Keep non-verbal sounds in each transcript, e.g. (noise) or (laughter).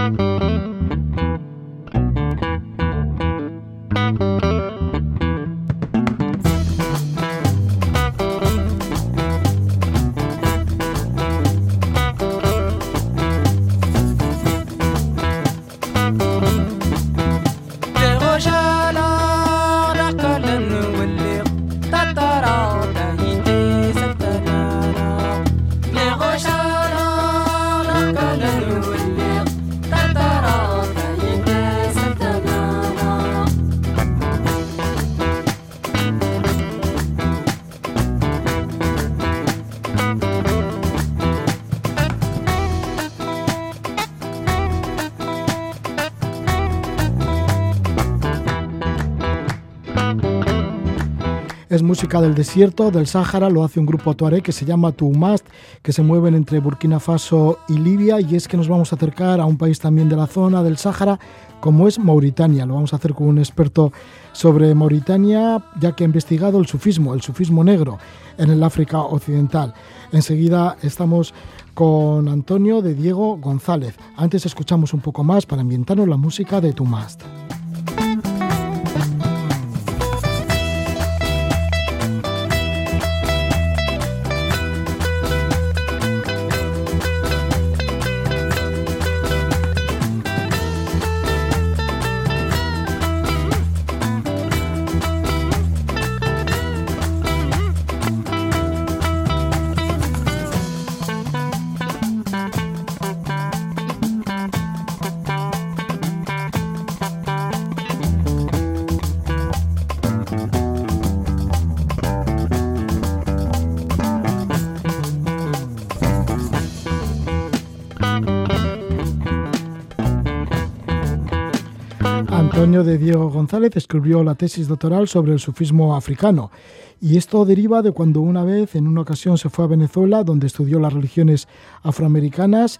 Es música del desierto, del Sáhara, lo hace un grupo tuareg que se llama Tuumast, que se mueven entre Burkina Faso y Libia, y es que nos vamos a acercar a un país también de la zona del Sáhara, como es Mauritania. Lo vamos a hacer con un experto sobre Mauritania, ya que ha investigado el sufismo, el sufismo negro en el África Occidental. Enseguida estamos con Antonio de Diego González. Antes escuchamos un poco más para ambientarnos la música de Tuumast. De Diego González escribió la tesis doctoral sobre el sufismo africano. Y esto deriva de cuando una vez, en una ocasión, se fue a Venezuela, donde estudió las religiones afroamericanas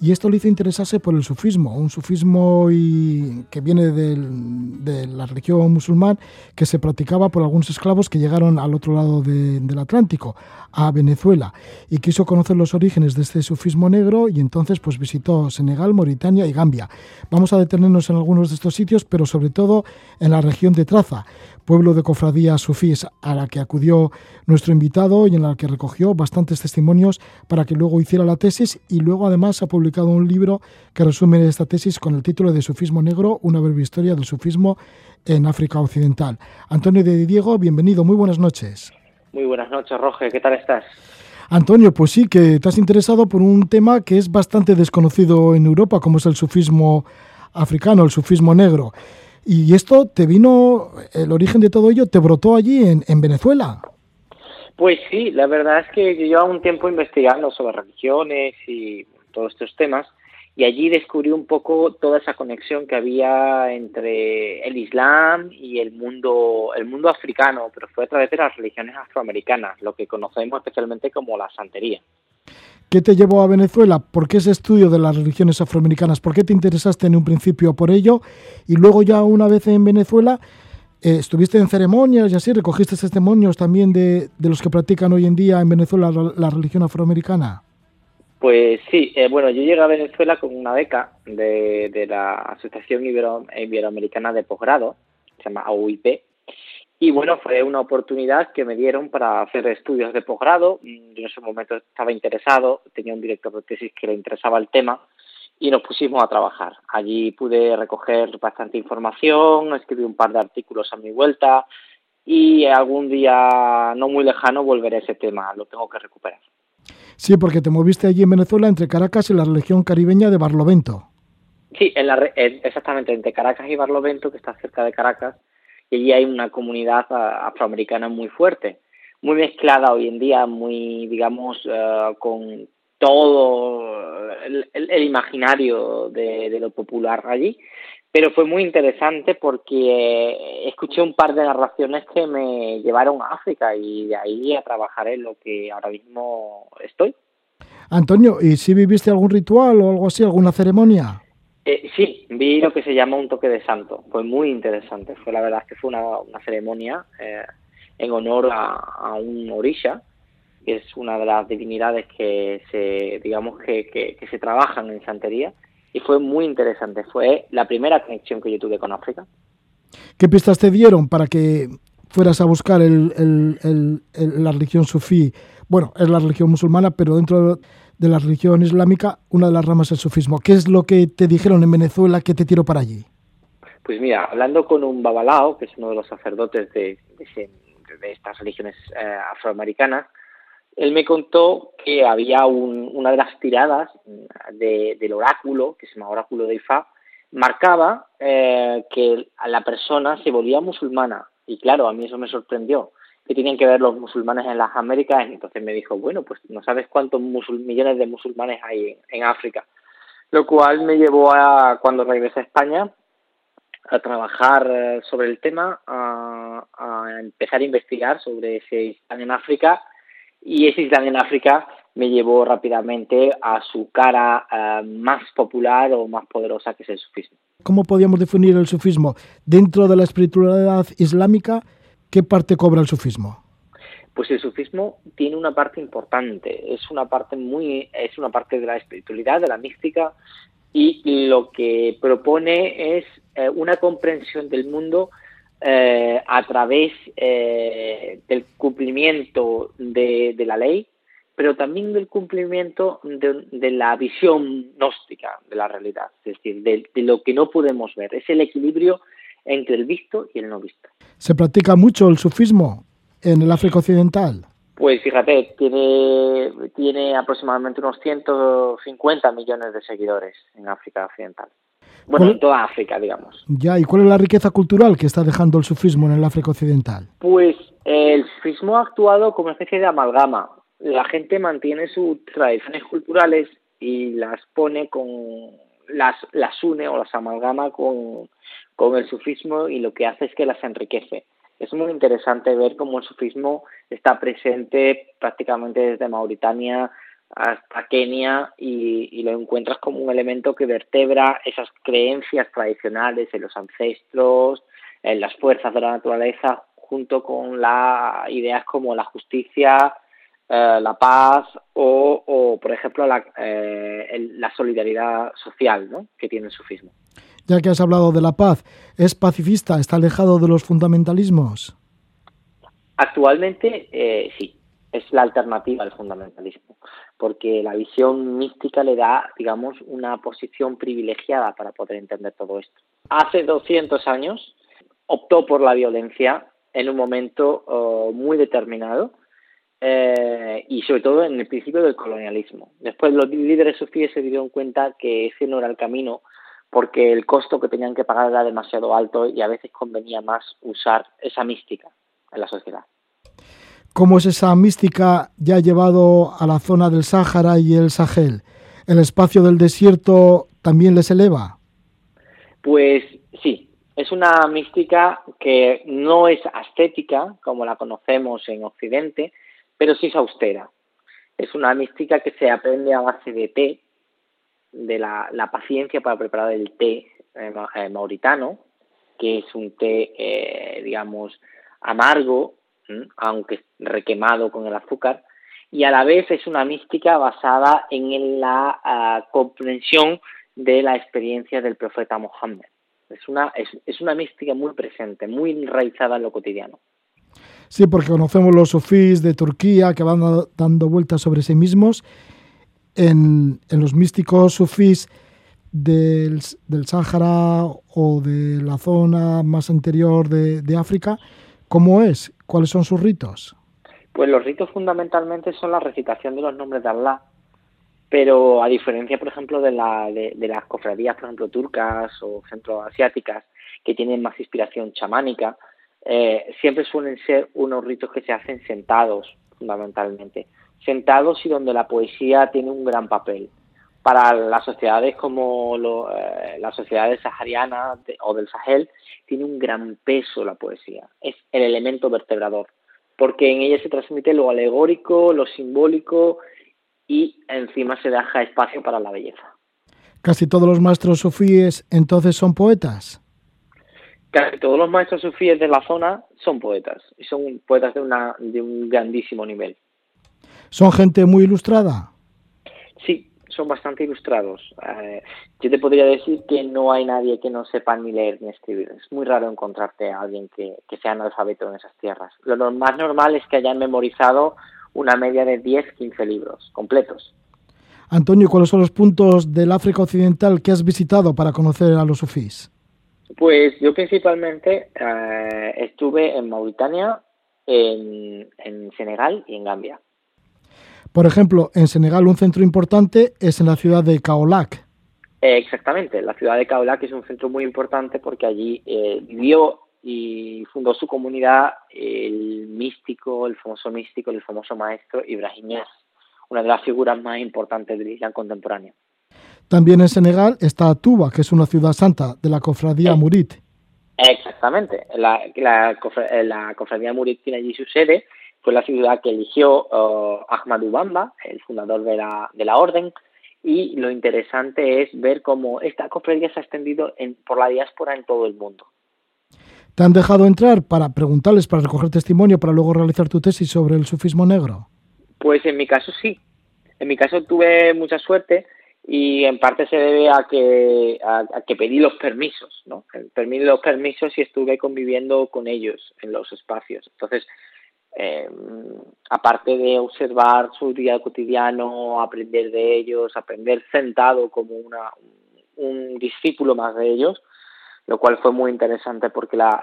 y esto le hizo interesarse por el sufismo, un sufismo que viene de la religión musulmán que se practicaba por algunos esclavos que llegaron al otro lado del Atlántico, a Venezuela, y quiso conocer los orígenes de este sufismo negro y entonces pues visitó Senegal, Mauritania y Gambia. Vamos a detenernos en algunos de estos sitios, pero sobre todo en la región de Traza, pueblo de cofradías sufíes a la que acudió nuestro invitado y en la que recogió bastantes testimonios para que luego hiciera la tesis y luego además ha publicado un libro que resume esta tesis con el título de Sufismo Negro, una breve historia del sufismo en África Occidental. Antonio de Diego, bienvenido, muy buenas noches. Muy buenas noches, Roge, ¿qué tal estás? Antonio, pues sí, que te has interesado por un tema que es bastante desconocido en Europa, como es el sufismo africano, el sufismo negro. Y esto te vino, el origen de todo ello te brotó allí en, en Venezuela. Pues sí, la verdad es que yo llevo un tiempo investigando sobre religiones y todos estos temas y allí descubrí un poco toda esa conexión que había entre el Islam y el mundo el mundo africano, pero fue a través de las religiones afroamericanas, lo que conocemos especialmente como la santería. ¿Qué te llevó a Venezuela? ¿Por qué ese estudio de las religiones afroamericanas? ¿Por qué te interesaste en un principio por ello? Y luego ya una vez en Venezuela, eh, estuviste en ceremonias y así, recogiste testimonios también de, de, los que practican hoy en día en Venezuela la, religión afroamericana. Pues sí, eh, bueno, yo llegué a Venezuela con una beca de, de la Asociación Ibero, Iberoamericana de Posgrado, se llama AUIP, y bueno, fue una oportunidad que me dieron para hacer estudios de posgrado. Mm, yo en ese momento estaba interesado, tenía un director de tesis que le interesaba el tema y nos pusimos a trabajar. Allí pude recoger bastante información, escribí un par de artículos a mi vuelta y algún día no muy lejano volveré a ese tema, lo tengo que recuperar. Sí, porque te moviste allí en Venezuela entre Caracas y la región caribeña de Barlovento. Sí, en la, exactamente, entre Caracas y Barlovento, que está cerca de Caracas, y allí hay una comunidad afroamericana muy fuerte, muy mezclada hoy en día, muy, digamos, uh, con todo el, imaginario de, lo popular allí. Pero fue muy interesante porque escuché un par de narraciones que me llevaron a África y de ahí a trabajar en lo que ahora mismo estoy. Antonio, ¿y si viviste algún ritual o algo así, alguna ceremonia? Eh, sí, vi lo que se llama un toque de santo. Fue muy interesante. Fue la verdad que fue una, una ceremonia eh, en honor a, un orisha, que es una de las divinidades que se, digamos que, que, se trabajan en santería. y fue muy interesante. Fue la primera conexión que yo tuve con África. ¿Qué pistas te dieron para que fueras a buscar la religión sufí? Bueno, es la religión musulmana, pero dentro de la religión islámica, una de las ramas es el sufismo. ¿Qué es lo que te dijeron en Venezuela que te tiró para allí? Pues mira, hablando con un babalao, que es uno de los sacerdotes de, estas religiones eh, afroamericanas, él me contó que había una de las tiradas del oráculo, que se llama oráculo de Ifá, marcaba eh, que la persona se volvía musulmana. Y claro, a mí eso me sorprendió, que tenían que ver los musulmanes en las Américas. Entonces me dijo, bueno, pues no sabes cuántos millones de musulmanes hay en, África. Lo cual me llevó a, cuando regresé a España, a trabajar eh, sobre el tema, a, empezar a investigar sobre si están en África y ese Islam en África me llevó rápidamente a su cara eh, más popular o más poderosa que es el sufismo. ¿Cómo podríamos definir el sufismo? Dentro de la espiritualidad islámica, ¿qué parte cobra el sufismo? Pues el sufismo tiene una parte importante, es una parte muy, es una parte de la espiritualidad, de la mística, y lo que propone es eh, una comprensión del mundo eh, a través eh, del cumplimiento de, la ley, pero también del cumplimiento de, la visión gnóstica de la realidad, es decir, de, lo que no podemos ver. Es el equilibrio entre el visto y el no visto. ¿Se practica mucho el sufismo en el África Occidental? Pues fíjate, tiene, tiene aproximadamente unos 150 millones de seguidores en África Occidental. Bueno, en toda África, digamos. Ya, ¿y cuál es la riqueza cultural que está dejando el sufismo en el África Occidental? Pues el sufismo ha actuado como una especie de amalgama. La gente mantiene sus tradiciones culturales y las pone con. las, las une o las amalgama con, con el sufismo y lo que hace es que las enriquece. Es muy interesante ver cómo el sufismo está presente prácticamente desde Mauritania hasta Kenia y, lo encuentras como un elemento que vertebra esas creencias tradicionales en los ancestros, en las fuerzas de la naturaleza, junto con las ideas como la justicia, eh, la paz o, por ejemplo, la, eh, la solidaridad social ¿no? que tiene el sufismo. Ya que has hablado de la paz, ¿es pacifista? ¿Está alejado de los fundamentalismos? Actualmente eh, sí, es la alternativa al fundamentalismo, porque la visión mística le da, digamos, una posición privilegiada para poder entender todo esto. Hace 200 años optó por la violencia en un momento oh, muy determinado eh, y sobre todo en el principio del colonialismo. Después los líderes sufíes se dieron cuenta que ese no era el camino porque el costo que tenían que pagar era demasiado alto y a veces convenía más usar esa mística en la sociedad. ¿Cómo es esa mística ya llevado a la zona del Sáhara y el Sahel? ¿El espacio del desierto también les eleva? Pues sí, es una mística que no es ascética como la conocemos en Occidente, pero sí es austera. Es una mística que se aprende a base de té, de la, paciencia para preparar el té eh, eh, mauritano, que es un té, eh, digamos, amargo, aunque requemado con el azúcar, y a la vez es una mística basada en la ah, comprensión de la experiencia del profeta Mohammed. Es una, es, una mística muy presente, muy enraizada en lo cotidiano. Sí, porque conocemos los sufís de Turquía que van dando vueltas sobre sí mismos. En, los místicos sufís del, del Sáhara o de la zona más anterior de, de África, ¿cómo es? ¿Cuáles son sus ritos? Pues los ritos fundamentalmente son la recitación de los nombres de Allah, pero a diferencia, por ejemplo, de, la, de, las cofradías, por ejemplo, turcas o centroasiáticas, que tienen más inspiración chamánica, eh, siempre suelen ser unos ritos que se hacen sentados, fundamentalmente. Sentados y donde la poesía tiene un gran papel. Para las sociedades como eh, las sociedades saharianas o del Sahel, tiene un gran peso la poesía. Es el elemento vertebrador porque en ella se transmite lo alegórico, lo simbólico y encima se deja espacio para la belleza. Casi todos los maestros sufíes entonces son poetas. Casi todos los maestros sufíes de la zona son poetas y son poetas de, una, de un grandísimo nivel. ¿Son gente muy ilustrada? Sí, son bastante ilustrados. Eh, yo te podría decir que no hay nadie que no sepa ni leer ni escribir. Es muy raro encontrarte a alguien que, sea analfabeto en esas tierras. Lo más normal es que hayan memorizado una media de 10, 15 libros completos. Antonio, ¿cuáles son los puntos del África Occidental que has visitado para conocer a los sufís? Pues yo principalmente eh, estuve en Mauritania, en, Senegal y en Gambia. Por ejemplo, en Senegal un centro importante es en la ciudad de Kaolac. exactamente, la ciudad de Kaolac es un centro muy importante porque allí eh, vivió y fundó su comunidad el místico, el famoso místico, el famoso maestro Ibrahim una de las figuras más importantes del Islam contemporáneo. También en Senegal está Tuba, que es una ciudad santa de la cofradía Murit. Exactamente. La, la, la cofradía Murit tiene allí su sede. Fue la ciudad que eligió uh, Ahmadu Bamba, el fundador de la, de la orden. Y lo interesante es ver cómo esta cofradía se ha extendido en, por la diáspora en todo el mundo. ¿Te han dejado entrar para preguntarles, para recoger testimonio, para luego realizar tu tesis sobre el sufismo negro? Pues en mi caso sí. En mi caso tuve mucha suerte y en parte se debe a que, a, que pedí los permisos, ¿no? Pedí los permisos y estuve conviviendo con ellos en los espacios. Entonces, eh, aparte de observar su día cotidiano, aprender de ellos, aprender sentado como una, un discípulo más de ellos, lo cual fue muy interesante porque la,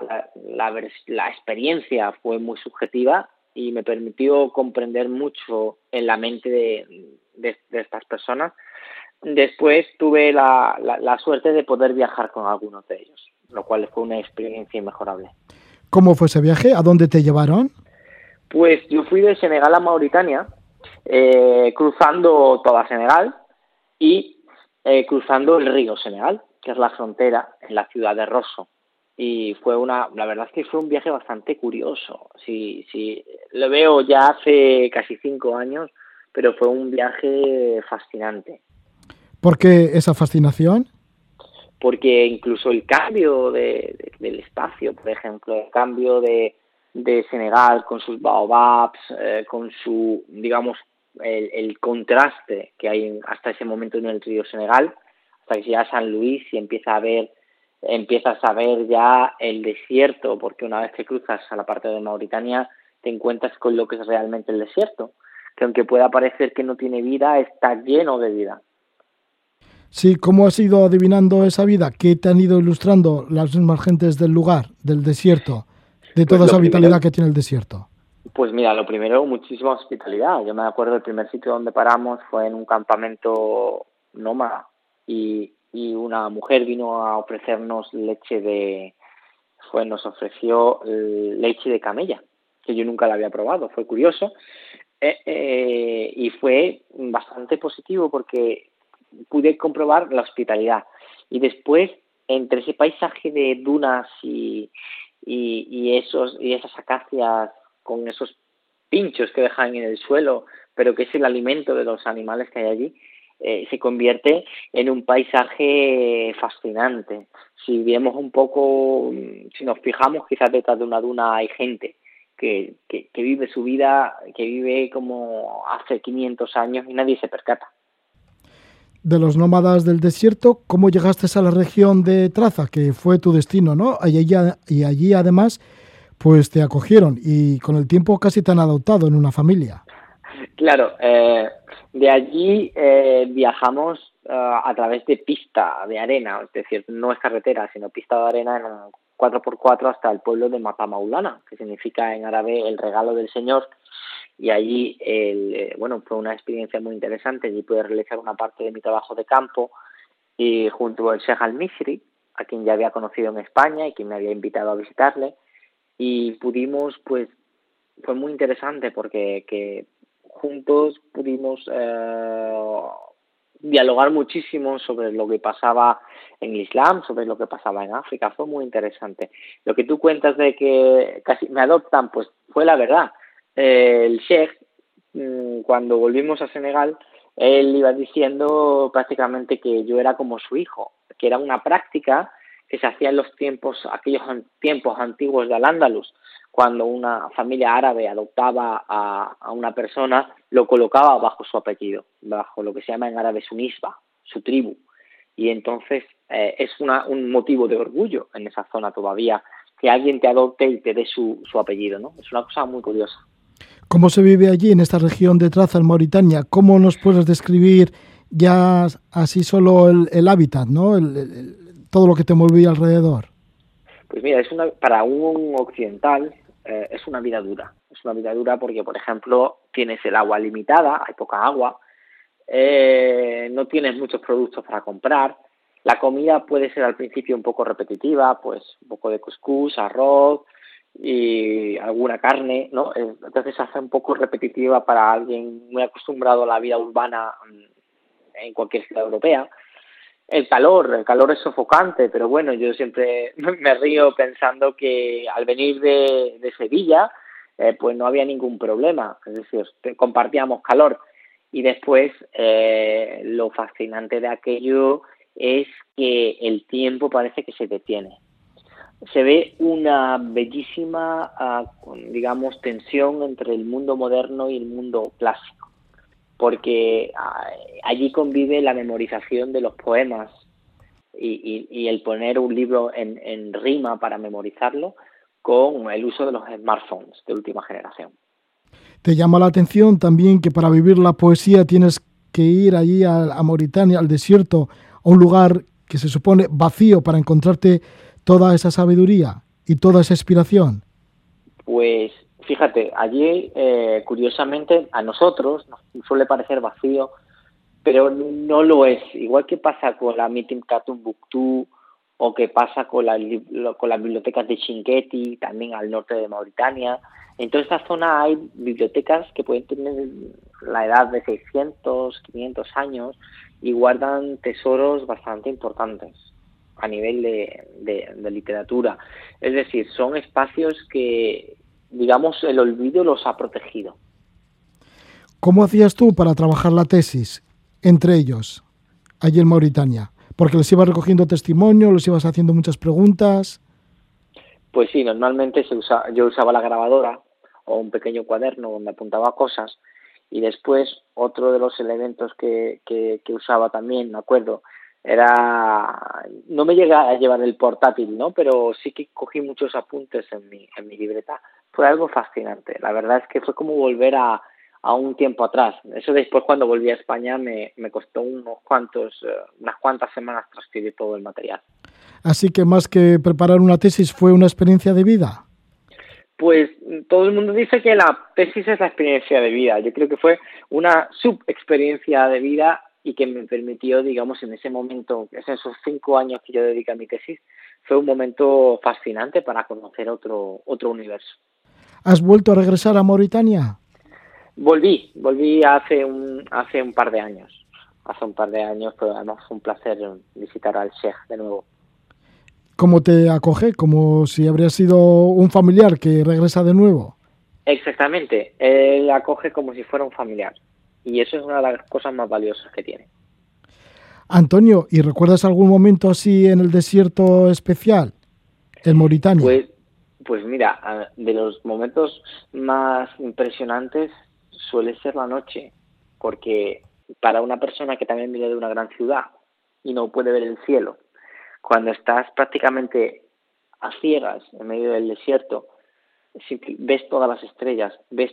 la, la experiencia fue muy subjetiva y me permitió comprender mucho en la mente de, de, estas personas. Después tuve la, la, suerte de poder viajar con algunos de ellos, lo cual fue una experiencia inmejorable. ¿Cómo fue ese viaje? ¿A dónde te llevaron? Pues yo fui de Senegal a Mauritania, eh, cruzando toda Senegal y eh, cruzando el río Senegal, que es la frontera en la ciudad de Rosso y fue una, la verdad es que fue un viaje bastante curioso. Sí, sí, lo veo ya hace casi cinco años, pero fue un viaje fascinante. ¿Por qué esa fascinación? Porque incluso el cambio de, del espacio, por ejemplo, el cambio de, de Senegal con sus baobabs, eh, con su, digamos, el, el, contraste que hay hasta ese momento en el río Senegal, hasta que llega a San Luis y empieza a ver empiezas a ver ya el desierto, porque una vez que cruzas a la parte de Mauritania te encuentras con lo que es realmente el desierto, que aunque pueda parecer que no tiene vida, está lleno de vida. Sí, ¿cómo has ido adivinando esa vida? ¿Qué te han ido ilustrando las mismas gentes del lugar, del desierto, de pues toda esa vitalidad que tiene el desierto? Pues mira, lo primero, muchísima hospitalidad. Yo me acuerdo el primer sitio donde paramos fue en un campamento nómada y y una mujer vino a ofrecernos leche de, fue, nos ofreció leche de camella, que yo nunca la había probado, fue curioso, eh, eh, y fue bastante positivo porque pude comprobar la hospitalidad. Y después, entre ese paisaje de dunas y, y, esos, y esas acacias con esos pinchos que dejan en el suelo, pero que es el alimento de los animales que hay allí, eh, se convierte en un paisaje fascinante. Si vemos un poco, si nos fijamos, quizás detrás de una duna hay gente que, que, vive su vida, que vive como hace 500 años y nadie se percata. De los nómadas del desierto, ¿cómo llegaste a la región de Traza, que fue tu destino, ¿no? Y allí, y allí además, pues te acogieron y con el tiempo casi te han adoptado en una familia. Claro, eh, de allí eh, viajamos eh, a través de pista de arena, es decir, no es carretera, sino pista de arena en un 4x4 hasta el pueblo de Matamaulana, que significa en árabe el regalo del Señor. Y allí, el, eh, bueno, fue una experiencia muy interesante. Allí pude realizar una parte de mi trabajo de campo y junto al Sheikh al-Misri, a quien ya había conocido en España y quien me había invitado a visitarle. Y pudimos, pues, fue muy interesante porque que juntos pudimos eh, dialogar muchísimo sobre lo que pasaba en Islam, sobre lo que pasaba en África. Fue muy interesante. Lo que tú cuentas de que casi me adoptan, pues fue la verdad. Eh, el Sheikh, mm, cuando volvimos a Senegal, él iba diciendo prácticamente que yo era como su hijo, que era una práctica que se hacía en los tiempos, aquellos tiempos antiguos de Al-Ándalus, cuando una familia árabe adoptaba a, una persona, lo colocaba bajo su apellido, bajo lo que se llama en árabe su misba, su tribu. Y entonces eh, es una, un motivo de orgullo en esa zona todavía que alguien te adopte y te dé su, su apellido, ¿no? Es una cosa muy curiosa. ¿Cómo se vive allí, en esta región de Traza, en Mauritania? ¿Cómo nos puedes describir ya así solo el, hábitat, ¿no? todo lo que te movía alrededor. Pues mira, es una, para un occidental eh, es una vida dura. Es una vida dura porque, por ejemplo, tienes el agua limitada, hay poca agua, eh, no tienes muchos productos para comprar, la comida puede ser al principio un poco repetitiva, pues un poco de couscous, arroz y alguna carne, ¿no? Entonces se hace un poco repetitiva para alguien muy acostumbrado a la vida urbana en cualquier ciudad europea. El calor, el calor es sofocante, pero bueno, yo siempre (laughs) me río pensando que al venir de, de Sevilla, eh, pues no había ningún problema, es decir, compartíamos calor. Y después, eh, lo fascinante de aquello es que el tiempo parece que se detiene. Se ve una bellísima, ah, digamos, tensión entre el mundo moderno y el mundo clásico porque ah, allí convive la memorización de los poemas y, el poner un libro en, rima para memorizarlo con el uso de los smartphones de última generación. ¿Te llama la atención también que para vivir la poesía tienes que ir allí a, a Mauritania, al desierto, a un lugar que se supone vacío para encontrarte toda esa sabiduría y toda esa inspiración? Pues Fíjate, allí, eh, curiosamente, a nosotros nos suele parecer vacío, pero no lo es. Igual que pasa con la Meeting Buktu o que pasa con, con las bibliotecas de Chinguetti, también al norte de Mauritania. En toda esta zona hay bibliotecas que pueden tener la edad de 600, 500 años y guardan tesoros bastante importantes a nivel de literatura. Es decir, son espacios que, digamos, el olvido los ha protegido. ¿Cómo hacías tú para trabajar la tesis entre ellos, allí en Mauritania? Porque les ibas recogiendo testimonio, les ibas haciendo muchas preguntas. Pues sí, normalmente se yo usaba la grabadora o un pequeño cuaderno donde apuntaba cosas y después otro de los elementos que, que, que usaba también, me acuerdo, era no me llega a llevar el portátil no pero sí que cogí muchos apuntes en mi en mi libreta. Fue algo fascinante. La verdad es que fue como volver a, a un tiempo atrás. Eso después cuando volví a España me, me costó unos cuantos eh, unas cuantas semanas transcribir todo el material. Así que más que preparar una tesis fue una experiencia de vida pues todo el mundo dice que la tesis es la experiencia de vida. Yo creo que fue una subexperiencia de vida y que me permitió, digamos, en ese momento, esos cinco años que yo dediqué a mi tesis, fue un momento fascinante para conocer otro, otro universo. ¿Has vuelto a regresar a Mauritania? Volví, volví hace un, hace un par de años. Hace un par de años, pero además fue un placer visitar al Sheikh de nuevo. ¿Cómo te acoge? Como si habría sido un familiar que regresa de nuevo. Exactamente, él acoge como si fuera un familiar y eso es una de las cosas más valiosas que tiene. Antonio, ¿y recuerdas algún momento así en el desierto especial, en Mauritania? Pues, pues mira, de los momentos más impresionantes suele ser la noche, porque para una persona que también viene de una gran ciudad y no puede ver el cielo, cuando estás prácticamente a ciegas en medio del desierto, ves todas las estrellas, ves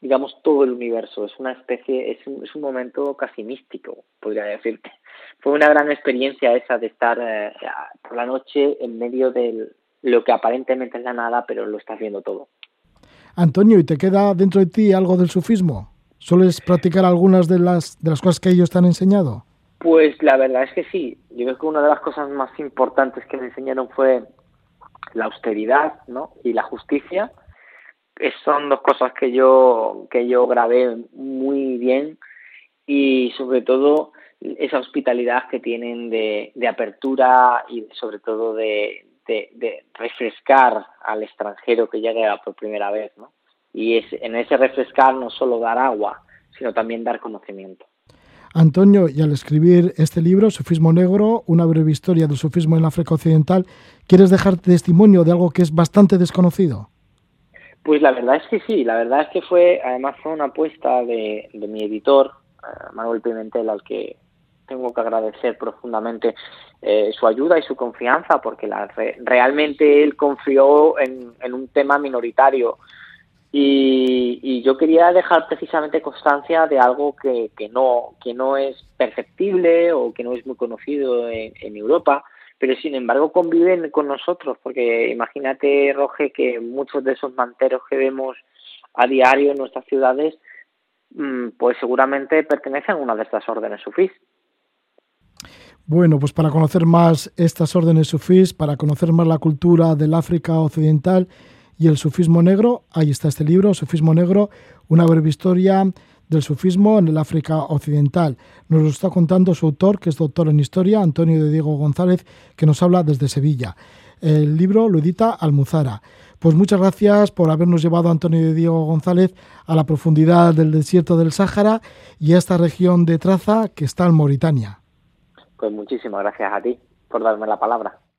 digamos, todo el universo. Es una especie, es un, es un momento casi místico, podría decirte. Fue una gran experiencia esa de estar eh, por la noche en medio de lo que aparentemente es la nada, pero lo estás viendo todo. Antonio, ¿y te queda dentro de ti algo del sufismo? ¿Sueles practicar algunas de las, de las cosas que ellos te han enseñado? Pues la verdad es que sí. Yo creo que una de las cosas más importantes que me enseñaron fue la austeridad ¿no? y la justicia son dos cosas que yo, que yo grabé muy bien y sobre todo esa hospitalidad que tienen de, de apertura y sobre todo de, de, refrescar al extranjero que llega por primera vez, ¿no? Y es, en ese refrescar no solo dar agua, sino también dar conocimiento. Antonio, y al escribir este libro, Sufismo Negro, una breve historia del sufismo en África Occidental, ¿quieres dejar testimonio de algo que es bastante desconocido? Pues la verdad es que sí, la verdad es que fue, además fue una apuesta de, mi editor, eh, Manuel Pimentel, al que tengo que agradecer profundamente eh, su ayuda y su confianza, porque la, realmente él confió en, un tema minoritario. Y, yo quería dejar precisamente constancia de algo que, que, no, que no es perceptible o que no es muy conocido en, en Europa, pero sin embargo conviven con nosotros, porque imagínate, Roge, que muchos de esos manteros que vemos a diario en nuestras ciudades, mm, pues seguramente pertenecen a una de estas órdenes sufís. Bueno, pues para conocer más estas órdenes sufís, para conocer más la cultura del África Occidental y el sufismo negro, ahí está este libro, Sufismo Negro, una breve historia del sufismo en el África Occidental. Nos lo está contando su autor, que es doctor en historia, Antonio de Diego González, que nos habla desde Sevilla. El libro lo edita Almuzara. Pues muchas gracias por habernos llevado, Antonio de Diego González, a la profundidad del desierto del Sáhara y a esta región de Traza que está en Mauritania. Pues muchísimas gracias a ti por darme la palabra.